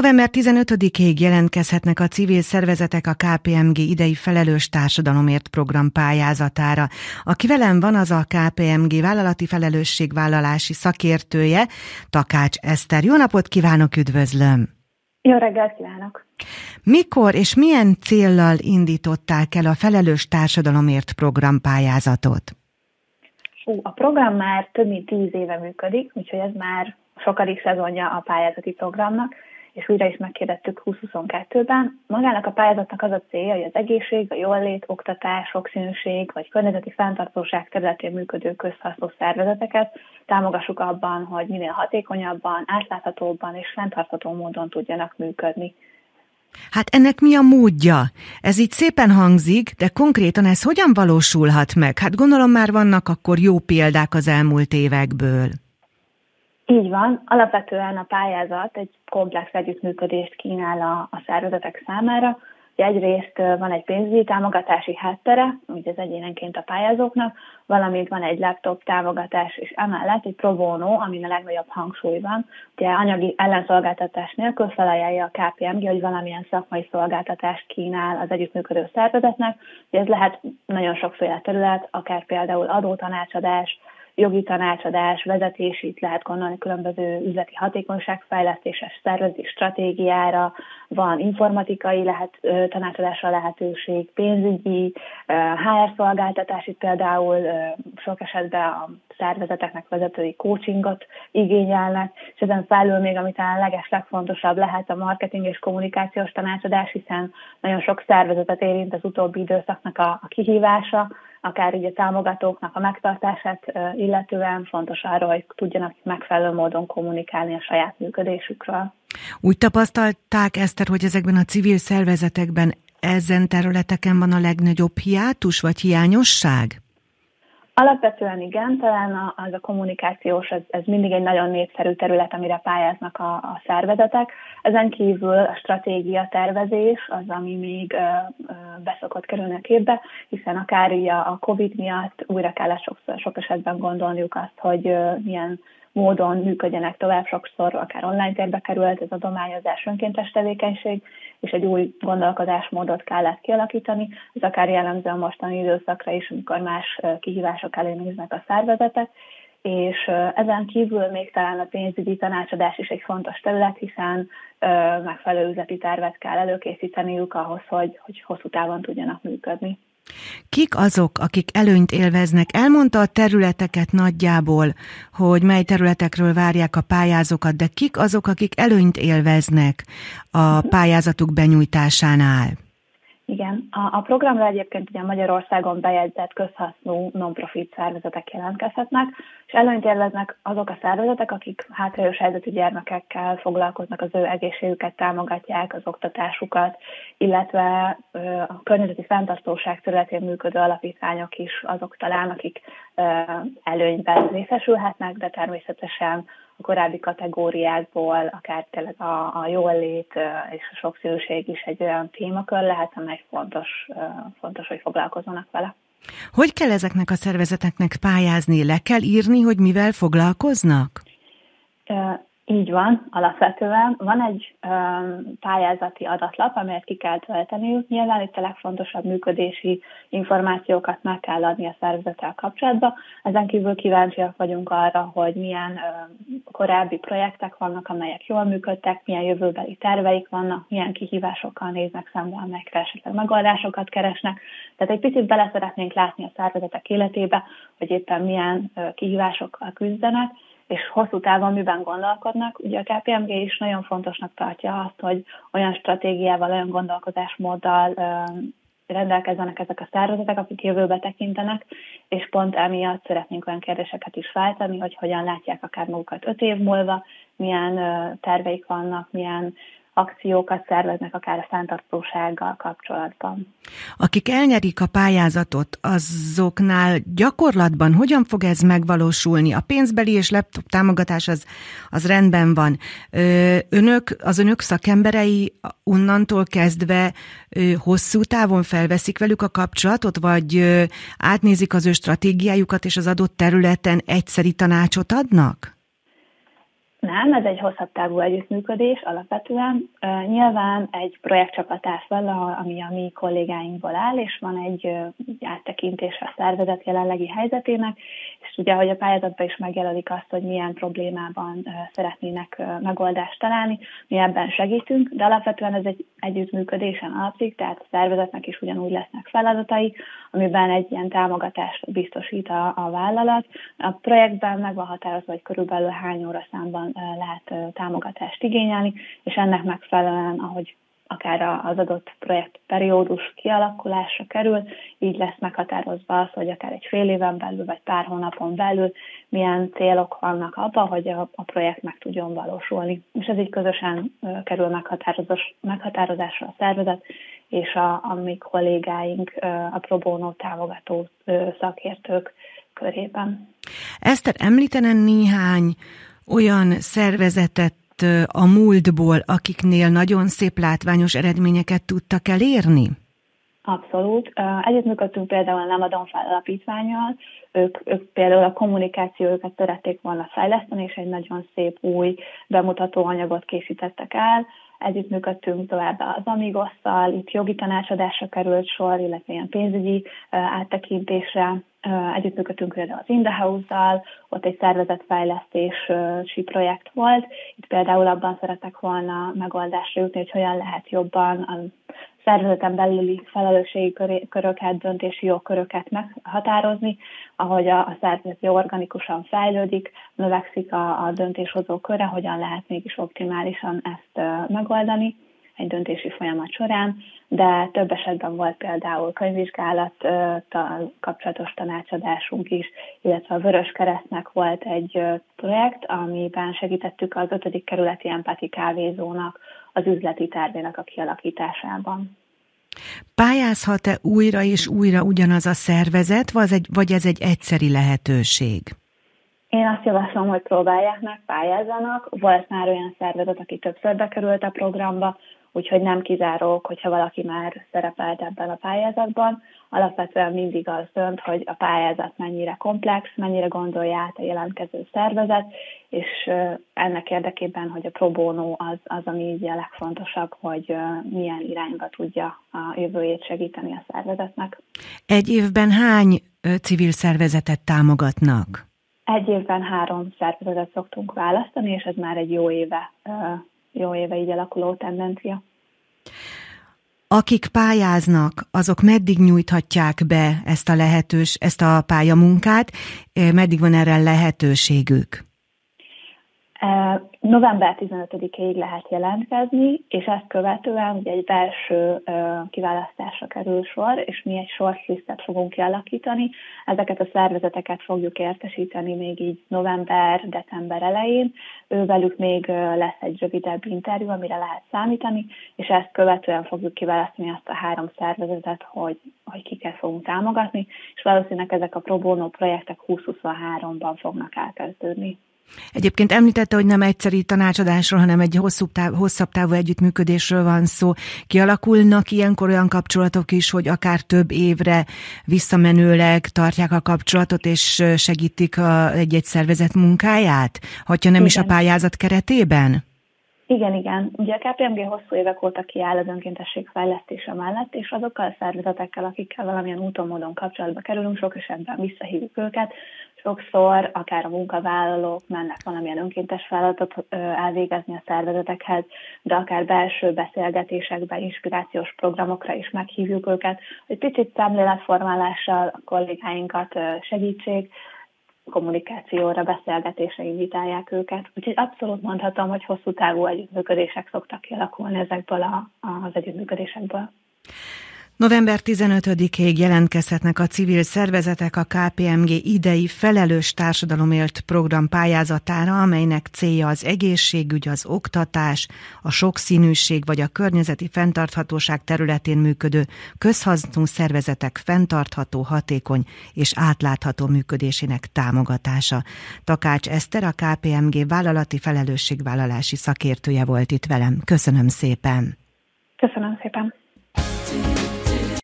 November 15-ig jelentkezhetnek a civil szervezetek a KPMG idei felelős társadalomért program pályázatára. Aki velem van, az a KPMG vállalati felelősségvállalási szakértője, Takács Eszter. Jó napot kívánok, üdvözlöm! Jó reggelt kívánok! Mikor és milyen céllal indították el a felelős társadalomért program pályázatot? Hú, a program már több mint tíz éve működik, úgyhogy ez már sokadik szezonja a pályázati programnak, és újra is megkérdettük 2022-ben. Magának a pályázatnak az a célja, hogy az egészség, a jólét, oktatás, sokszínűség vagy környezeti fenntartóság területén működő közhasznú szervezeteket támogassuk abban, hogy minél hatékonyabban, átláthatóbban és fenntartható módon tudjanak működni. Hát ennek mi a módja? Ez így szépen hangzik, de konkrétan ez hogyan valósulhat meg? Hát gondolom már vannak akkor jó példák az elmúlt évekből. Így van. Alapvetően a pályázat egy komplex együttműködést kínál a, a szervezetek számára. Egyrészt van egy pénzügyi támogatási háttere, ugye az egyénenként a pályázóknak, valamint van egy laptop támogatás, és emellett egy pro bono, amin a legnagyobb hangsúly van. Ugye anyagi ellenszolgáltatás nélkül felajánlja a KPMG, hogy valamilyen szakmai szolgáltatást kínál az együttműködő szervezetnek. Ugye ez lehet nagyon sokféle terület, akár például adótanácsadás, jogi tanácsadás, vezetés, itt lehet gondolni különböző üzleti hatékonyságfejlesztéses szervezés stratégiára, van informatikai lehet, tanácsadásra lehetőség, pénzügyi, HR szolgáltatás, itt például sok esetben a szervezeteknek vezetői coachingot igényelnek, és ezen felül még, amit a leges legfontosabb lehet a marketing és kommunikációs tanácsadás, hiszen nagyon sok szervezetet érint az utóbbi időszaknak a, a kihívása, akár így a támogatóknak a megtartását illetően fontos arra, hogy tudjanak megfelelő módon kommunikálni a saját működésükről. Úgy tapasztalták, Eszter, hogy ezekben a civil szervezetekben ezen területeken van a legnagyobb hiátus vagy hiányosság? Alapvetően igen, talán az a kommunikációs, ez, ez mindig egy nagyon népszerű terület, amire pályáznak a, a szervezetek. Ezen kívül a stratégia tervezés az, ami még ö, ö, beszokott kerülni a képbe, hiszen akár a COVID miatt újra kellett sokszor, sok esetben gondolniuk azt, hogy ö, milyen módon működjenek tovább, sokszor akár online térbe került ez adományozás önkéntes tevékenység, és egy új gondolkodásmódot kellett kialakítani. Ez akár jellemző a mostani időszakra is, amikor más kihívások elé néznek a szervezetek, és ezen kívül még talán a pénzügyi tanácsadás is egy fontos terület, hiszen megfelelő üzleti tervet kell előkészíteniük ahhoz, hogy, hogy hosszú távon tudjanak működni. Kik azok, akik előnyt élveznek? Elmondta a területeket nagyjából, hogy mely területekről várják a pályázókat, de kik azok, akik előnyt élveznek a pályázatuk benyújtásánál? Igen, a, a programra egyébként ugye Magyarországon bejegyzett közhasznú non-profit szervezetek jelentkezhetnek, és előnyt élveznek azok a szervezetek, akik hátrányos helyzetű gyermekekkel foglalkoznak, az ő egészségüket támogatják, az oktatásukat, illetve a környezeti fenntartóság területén működő alapítványok is azok talán, akik előnyben részesülhetnek, de természetesen korábbi kategóriákból, akár tényleg a, a jólét és a sokszínűség is egy olyan témakör lehet, amely fontos, fontos, hogy foglalkozzanak vele. Hogy kell ezeknek a szervezeteknek pályázni? Le kell írni, hogy mivel foglalkoznak? Így van, alapvetően. Van egy um, pályázati adatlap, amelyet ki kell tölteniük. Nyilván itt a legfontosabb működési információkat meg kell adni a szervezettel kapcsolatban. Ezen kívül kíváncsiak vagyunk arra, hogy milyen um, korábbi projektek vannak, amelyek jól működtek, milyen jövőbeli terveik vannak, milyen kihívásokkal néznek szembe, amelyekre esetleg megoldásokat keresnek. Tehát egy picit bele szeretnénk látni a szervezetek életébe, hogy éppen milyen uh, kihívásokkal küzdenek, és hosszú távon miben gondolkodnak. Ugye a KPMG is nagyon fontosnak tartja azt, hogy olyan stratégiával, olyan gondolkodásmóddal rendelkezzenek ezek a szervezetek, akik jövőbe tekintenek, és pont emiatt szeretnénk olyan kérdéseket is váltani, hogy hogyan látják akár magukat öt év múlva, milyen terveik vannak, milyen akciókat szerveznek akár a fenntartósággal kapcsolatban. Akik elnyerik a pályázatot, azoknál gyakorlatban hogyan fog ez megvalósulni? A pénzbeli és laptop támogatás az, az rendben van. Önök, az önök szakemberei onnantól kezdve hosszú távon felveszik velük a kapcsolatot, vagy átnézik az ő stratégiájukat, és az adott területen egyszeri tanácsot adnak? Nem, ez egy hosszabb távú együttműködés alapvetően. Nyilván egy projektcsapat áll ami a mi kollégáinkból áll, és van egy áttekintés a szervezet jelenlegi helyzetének, és ugye, hogy a pályázatban is megjelölik azt, hogy milyen problémában szeretnének megoldást találni, mi ebben segítünk, de alapvetően ez egy együttműködésen alapszik, tehát a szervezetnek is ugyanúgy lesznek feladatai, amiben egy ilyen támogatást biztosít a, a vállalat. A projektben meg van határozva, hogy körülbelül hány óra számban lehet támogatást igényelni, és ennek megfelelően, ahogy akár az adott projekt periódus kialakulásra kerül, így lesz meghatározva az, hogy akár egy fél éven belül, vagy pár hónapon belül milyen célok vannak abban, hogy a, a projekt meg tudjon valósulni. És ez így közösen kerül meghatározás, meghatározásra a szervezet és a, a mi kollégáink, a Probono támogató szakértők körében. Eszter, említenen néhány olyan szervezetet a múltból, akiknél nagyon szép látványos eredményeket tudtak elérni? Abszolút. Együttműködtünk például a Lemadon alapítványjal, ők, ők például a kommunikációjukat szerették volna fejleszteni, és egy nagyon szép új bemutató anyagot készítettek el. Együttműködtünk továbbá az Amigosszal, itt jogi tanácsadásra került sor, illetve ilyen pénzügyi áttekintésre Együttműködtünk például az In the House-zal, ott egy szervezetfejlesztési projekt volt. Itt például abban szeretek volna megoldásra jutni, hogy hogyan lehet jobban a szervezeten belüli felelősségi köröket, döntési jogköröket meghatározni, ahogy a, a szervezet organikusan fejlődik, növekszik a, a döntéshozó köre, hogyan lehet mégis optimálisan ezt megoldani egy döntési folyamat során, de több esetben volt például könyvvizsgálattal kapcsolatos tanácsadásunk is, illetve a Vörös Keresztnek volt egy projekt, amiben segítettük az 5. kerületi empati kávézónak az üzleti tervének a kialakításában. Pályázhat-e újra és újra ugyanaz a szervezet, vagy, ez egy egyszeri lehetőség? Én azt javaslom, hogy próbálják meg, pályázzanak. Volt már olyan szervezet, aki többször bekerült a programba, úgyhogy nem kizárók, hogyha valaki már szerepelt ebben a pályázatban. Alapvetően mindig az dönt, hogy a pályázat mennyire komplex, mennyire gondolja át a jelentkező szervezet, és ennek érdekében, hogy a pro bono az, az ami így a legfontosabb, hogy milyen irányba tudja a jövőjét segíteni a szervezetnek. Egy évben hány civil szervezetet támogatnak? Egy évben három szervezetet szoktunk választani, és ez már egy jó éve jó éve így alakuló tendencia. Akik pályáznak, azok meddig nyújthatják be ezt a lehetős, ezt a pályamunkát, meddig van erre lehetőségük? November 15-ig lehet jelentkezni, és ezt követően ugye egy belső kiválasztásra kerül sor, és mi egy shortlistet fogunk kialakítani. Ezeket a szervezeteket fogjuk értesíteni még így november-december elején. Ővelük még lesz egy rövidebb interjú, amire lehet számítani, és ezt követően fogjuk kiválasztani azt a három szervezetet, hogy, hogy kiket fogunk támogatni, és valószínűleg ezek a pro bono projektek 2023-ban fognak elkezdődni. Egyébként említette, hogy nem egyszeri tanácsadásról, hanem egy hosszú táv, hosszabb távú együttműködésről van szó. Kialakulnak ilyenkor olyan kapcsolatok is, hogy akár több évre visszamenőleg tartják a kapcsolatot, és segítik a, egy-egy szervezet munkáját, hogyha nem Igen. is a pályázat keretében? Igen, igen. Ugye a KPMG hosszú évek óta kiáll az önkéntesség fejlesztése mellett, és azokkal a szervezetekkel, akikkel valamilyen úton, módon kapcsolatba kerülünk, sok esetben visszahívjuk őket, Sokszor akár a munkavállalók mennek valamilyen önkéntes feladatot elvégezni a szervezetekhez, de akár belső beszélgetésekbe, inspirációs programokra is meghívjuk őket, hogy picit szemléletformálással a kollégáinkat segítsék, kommunikációra, beszélgetésre invitálják őket. Úgyhogy abszolút mondhatom, hogy hosszú távú együttműködések szoktak kialakulni ezekből a, az együttműködésekből. November 15-ig jelentkezhetnek a civil szervezetek a KPMG idei felelős társadalomért program pályázatára, amelynek célja az egészségügy, az oktatás, a sokszínűség vagy a környezeti fenntarthatóság területén működő közhasznú szervezetek fenntartható, hatékony és átlátható működésének támogatása. Takács Eszter, a KPMG vállalati felelősségvállalási szakértője volt itt velem. Köszönöm szépen! Köszönöm szépen!